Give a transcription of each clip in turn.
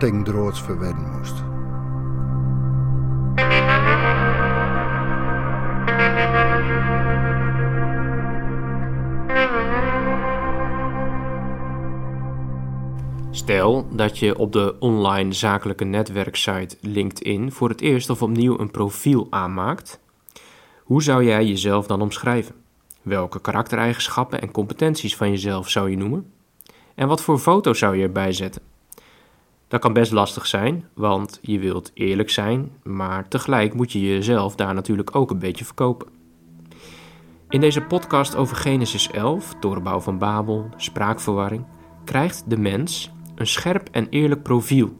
verwedden moest. Stel dat je op de online zakelijke netwerksite LinkedIn voor het eerst of opnieuw een profiel aanmaakt. Hoe zou jij jezelf dan omschrijven? Welke karaktereigenschappen en competenties van jezelf zou je noemen? En wat voor foto zou je erbij zetten? Dat kan best lastig zijn, want je wilt eerlijk zijn, maar tegelijk moet je jezelf daar natuurlijk ook een beetje verkopen. In deze podcast over Genesis 11, doorbouw van Babel, spraakverwarring, krijgt de mens een scherp en eerlijk profiel.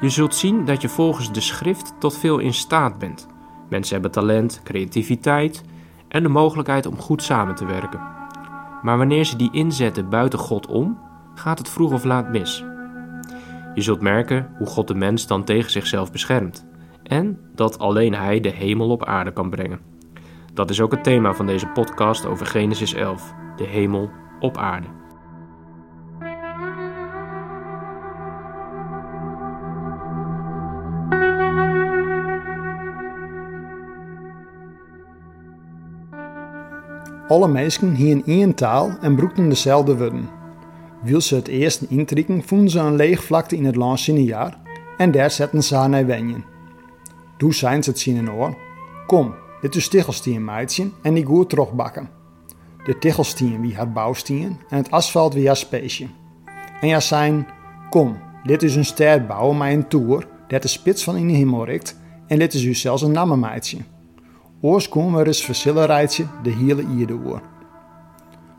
Je zult zien dat je volgens de schrift tot veel in staat bent. Mensen hebben talent, creativiteit en de mogelijkheid om goed samen te werken. Maar wanneer ze die inzetten buiten God om, gaat het vroeg of laat mis. Je zult merken hoe God de mens dan tegen zichzelf beschermt en dat alleen Hij de hemel op aarde kan brengen. Dat is ook het thema van deze podcast over Genesis 11, de hemel op aarde. Alle mensen hien één taal en broekten dezelfde woorden. Wil ze het eerst intrekken, vonden ze een leeg vlakte in het jaar en daar zetten ze haar naar wenjen. Toen zijn ze het zien oor. Kom, dit is tichelstien meidje en die goed terugbakken. De tichelstien wie haar bouwstien en het asfalt wie haar speesje. En ja zijn, kom, dit is een ster bouwen met een toer dat de spits van in de hemel rikt en dit is u zelfs een nammemeidje. Oors komen we eens rijtje de hele ierde oer.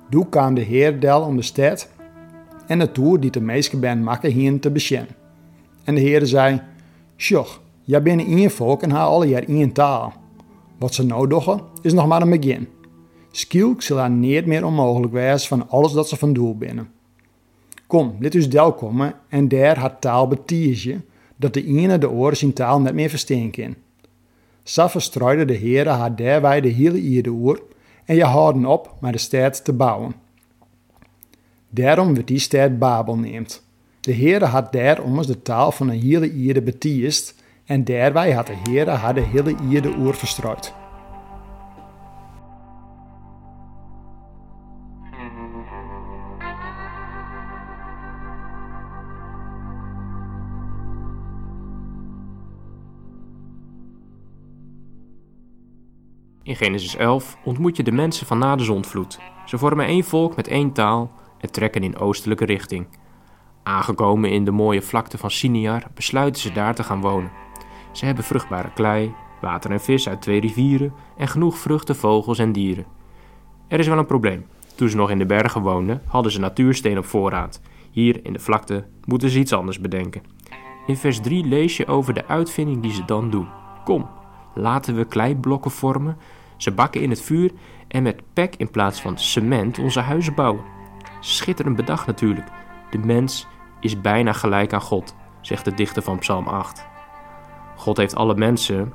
Toen kwam de heer del om de stad en de toer die de meeste ben makken hien te besjen. En de heer zei, Sjoch, jij bent één volk en haar alle jaar één taal. Wat ze nou is nog maar een begin. Skielk zal haar niet meer onmogelijk wezen van alles dat ze van doel binnen. Kom, dit is del komen en daar haar taal betiertje, dat de ene de oren zijn taal net meer verstaan kan. Verstrooide de Heere haar derwij de hele ierde oer en je houden op met de stad te bouwen. Daarom werd die stad Babel neemt. De Heere had daarom de taal van de hele ierde betiest en daarbij had de Heere haar de hele ierde oer verstrooid. In Genesis 11 ontmoet je de mensen van na de zondvloed. Ze vormen één volk met één taal en trekken in oostelijke richting. Aangekomen in de mooie vlakte van Siniar besluiten ze daar te gaan wonen. Ze hebben vruchtbare klei, water en vis uit twee rivieren en genoeg vruchten, vogels en dieren. Er is wel een probleem. Toen ze nog in de bergen woonden, hadden ze natuursteen op voorraad. Hier in de vlakte moeten ze iets anders bedenken. In vers 3 lees je over de uitvinding die ze dan doen. Kom, laten we kleiblokken vormen ze bakken in het vuur en met pek in plaats van cement onze huizen bouwen. Schitterend bedacht natuurlijk. De mens is bijna gelijk aan God, zegt de dichter van Psalm 8. God heeft alle mensen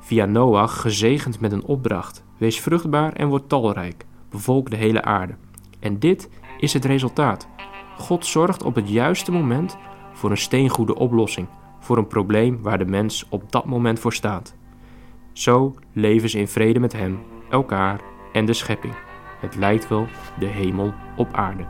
via Noach gezegend met een opdracht. Wees vruchtbaar en word talrijk. Bevolk de hele aarde. En dit is het resultaat. God zorgt op het juiste moment voor een steengoede oplossing voor een probleem waar de mens op dat moment voor staat. Zo leven ze in vrede met Hem, elkaar en de schepping. Het lijkt wel de hemel op aarde.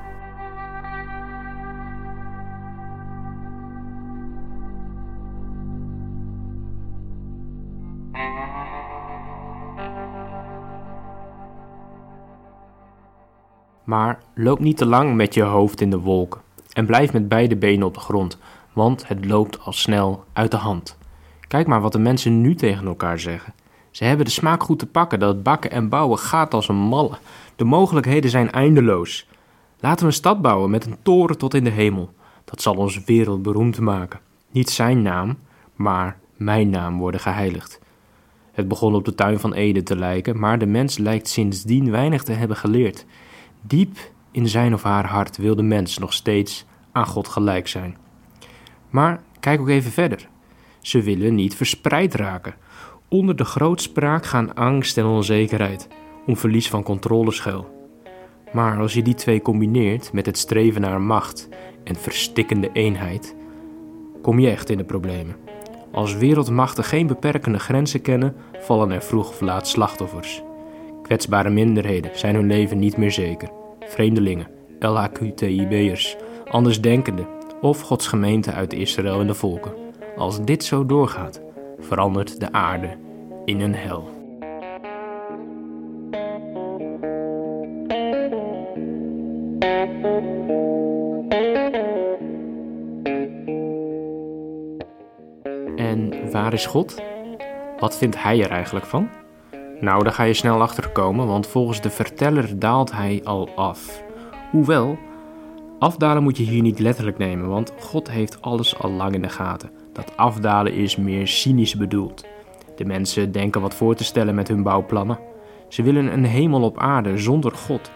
Maar loop niet te lang met je hoofd in de wolken en blijf met beide benen op de grond, want het loopt al snel uit de hand. Kijk maar wat de mensen nu tegen elkaar zeggen. Ze hebben de smaak goed te pakken dat bakken en bouwen gaat als een malle. De mogelijkheden zijn eindeloos. Laten we een stad bouwen met een toren tot in de hemel. Dat zal ons wereldberoemd maken. Niet zijn naam, maar mijn naam worden geheiligd. Het begon op de tuin van Eden te lijken, maar de mens lijkt sindsdien weinig te hebben geleerd. Diep in zijn of haar hart wil de mens nog steeds aan God gelijk zijn. Maar kijk ook even verder. Ze willen niet verspreid raken. Onder de grootspraak gaan angst en onzekerheid om verlies van controle schuil. Maar als je die twee combineert met het streven naar macht en verstikkende eenheid, kom je echt in de problemen. Als wereldmachten geen beperkende grenzen kennen, vallen er vroeg of laat slachtoffers. Kwetsbare minderheden zijn hun leven niet meer zeker. Vreemdelingen, LHQTIB'ers, andersdenkenden of Gods gemeente uit Israël en de volken. Als dit zo doorgaat, verandert de aarde in een hel. En waar is God? Wat vindt hij er eigenlijk van? Nou, daar ga je snel achter komen, want volgens de verteller daalt hij al af. Hoewel, afdalen moet je hier niet letterlijk nemen, want God heeft alles al lang in de gaten. Dat afdalen is meer cynisch bedoeld. De mensen denken wat voor te stellen met hun bouwplannen. Ze willen een hemel op aarde zonder God,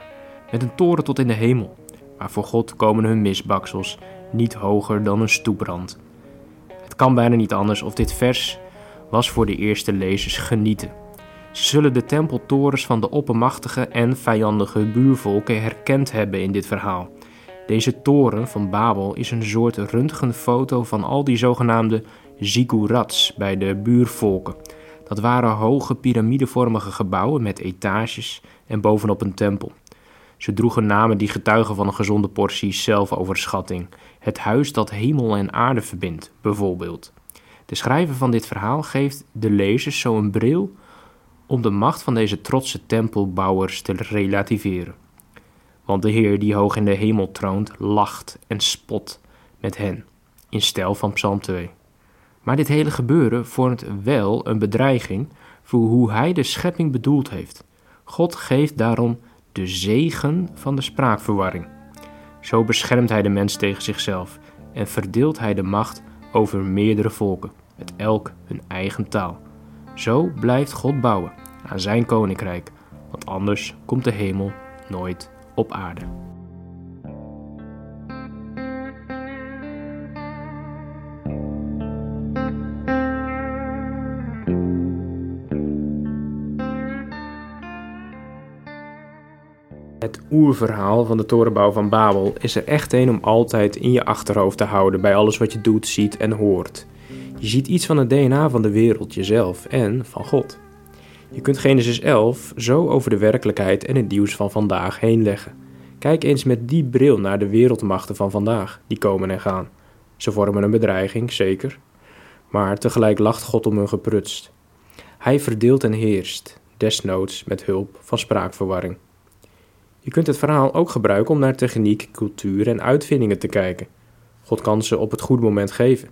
met een toren tot in de hemel. Maar voor God komen hun misbaksels niet hoger dan een stoeprand. Het kan bijna niet anders of dit vers was voor de eerste lezers genieten. Ze zullen de tempeltorens van de oppermachtige en vijandige buurvolken herkend hebben in dit verhaal. Deze toren van Babel is een soort röntgenfoto van al die zogenaamde ziggurats bij de buurvolken. Dat waren hoge piramidevormige gebouwen met etages en bovenop een tempel. Ze droegen namen die getuigen van een gezonde portie zelfoverschatting. Het huis dat hemel en aarde verbindt, bijvoorbeeld. De schrijver van dit verhaal geeft de lezers zo een bril om de macht van deze trotse tempelbouwers te relativeren. Want de Heer die hoog in de hemel troont, lacht en spot met hen, in stijl van Psalm 2. Maar dit hele gebeuren vormt wel een bedreiging voor hoe hij de schepping bedoeld heeft. God geeft daarom de zegen van de spraakverwarring. Zo beschermt hij de mens tegen zichzelf en verdeelt hij de macht over meerdere volken, met elk hun eigen taal. Zo blijft God bouwen aan zijn koninkrijk, want anders komt de hemel nooit op aarde. Het oerverhaal van de torenbouw van Babel is er echt een om altijd in je achterhoofd te houden bij alles wat je doet, ziet en hoort. Je ziet iets van het DNA van de wereld, jezelf en van God. Je kunt Genesis 11 zo over de werkelijkheid en het nieuws van vandaag heen leggen. Kijk eens met die bril naar de wereldmachten van vandaag, die komen en gaan. Ze vormen een bedreiging, zeker. Maar tegelijk lacht God om hun geprutst. Hij verdeelt en heerst, desnoods met hulp van spraakverwarring. Je kunt het verhaal ook gebruiken om naar techniek, cultuur en uitvindingen te kijken. God kan ze op het goede moment geven,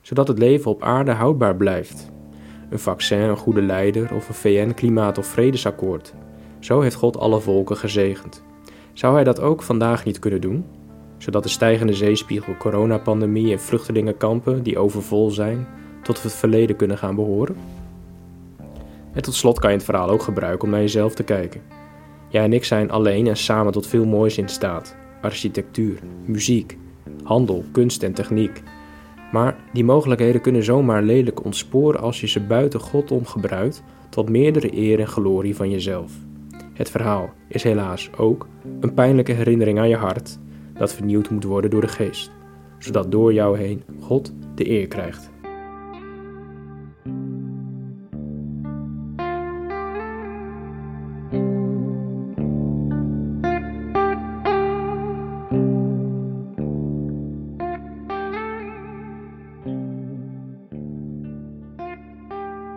zodat het leven op aarde houdbaar blijft. Een vaccin, een goede leider of een VN-klimaat- of vredesakkoord. Zo heeft God alle volken gezegend. Zou hij dat ook vandaag niet kunnen doen? Zodat de stijgende zeespiegel, coronapandemie en vluchtelingenkampen die overvol zijn, tot het verleden kunnen gaan behoren? En tot slot kan je het verhaal ook gebruiken om naar jezelf te kijken. Jij en ik zijn alleen en samen tot veel moois in staat. Architectuur, muziek, handel, kunst en techniek. Maar die mogelijkheden kunnen zomaar lelijk ontsporen als je ze buiten God om gebruikt tot meerdere eer en glorie van jezelf. Het verhaal is helaas ook een pijnlijke herinnering aan je hart dat vernieuwd moet worden door de geest, zodat door jou heen God de eer krijgt.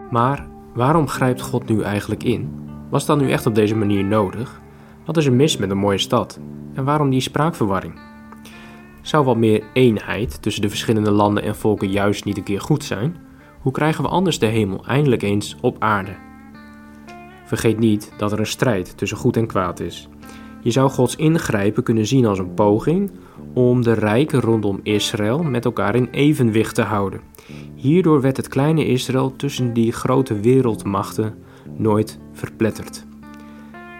Maar waarom grijpt God nu eigenlijk in? Was dat nu echt op deze manier nodig? Wat is er mis met een mooie stad? En waarom die spraakverwarring? Zou wat meer eenheid tussen de verschillende landen en volken juist niet een keer goed zijn? Hoe krijgen we anders de hemel eindelijk eens op aarde? Vergeet niet dat er een strijd tussen goed en kwaad is. Je zou Gods ingrijpen kunnen zien als een poging om de rijken rondom Israël met elkaar in evenwicht te houden. Hierdoor werd het kleine Israël tussen die grote wereldmachten nooit verpletterd.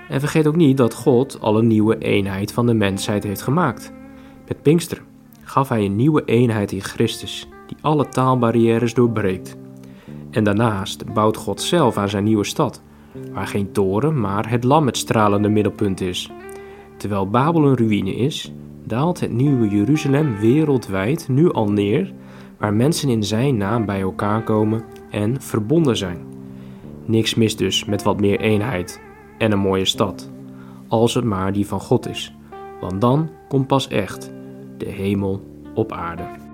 En vergeet ook niet dat God al een nieuwe eenheid van de mensheid heeft gemaakt. Met Pinkster gaf hij een nieuwe eenheid in Christus, die alle taalbarrières doorbreekt. En daarnaast bouwt God zelf aan zijn nieuwe stad, waar geen toren, maar het lam het stralende middelpunt is. Terwijl Babel een ruïne is, daalt het nieuwe Jeruzalem wereldwijd nu al neer, waar mensen in zijn naam bij elkaar komen en verbonden zijn. Niks mis dus met wat meer eenheid en een mooie stad, als het maar die van God is, want dan komt pas echt de hemel op aarde.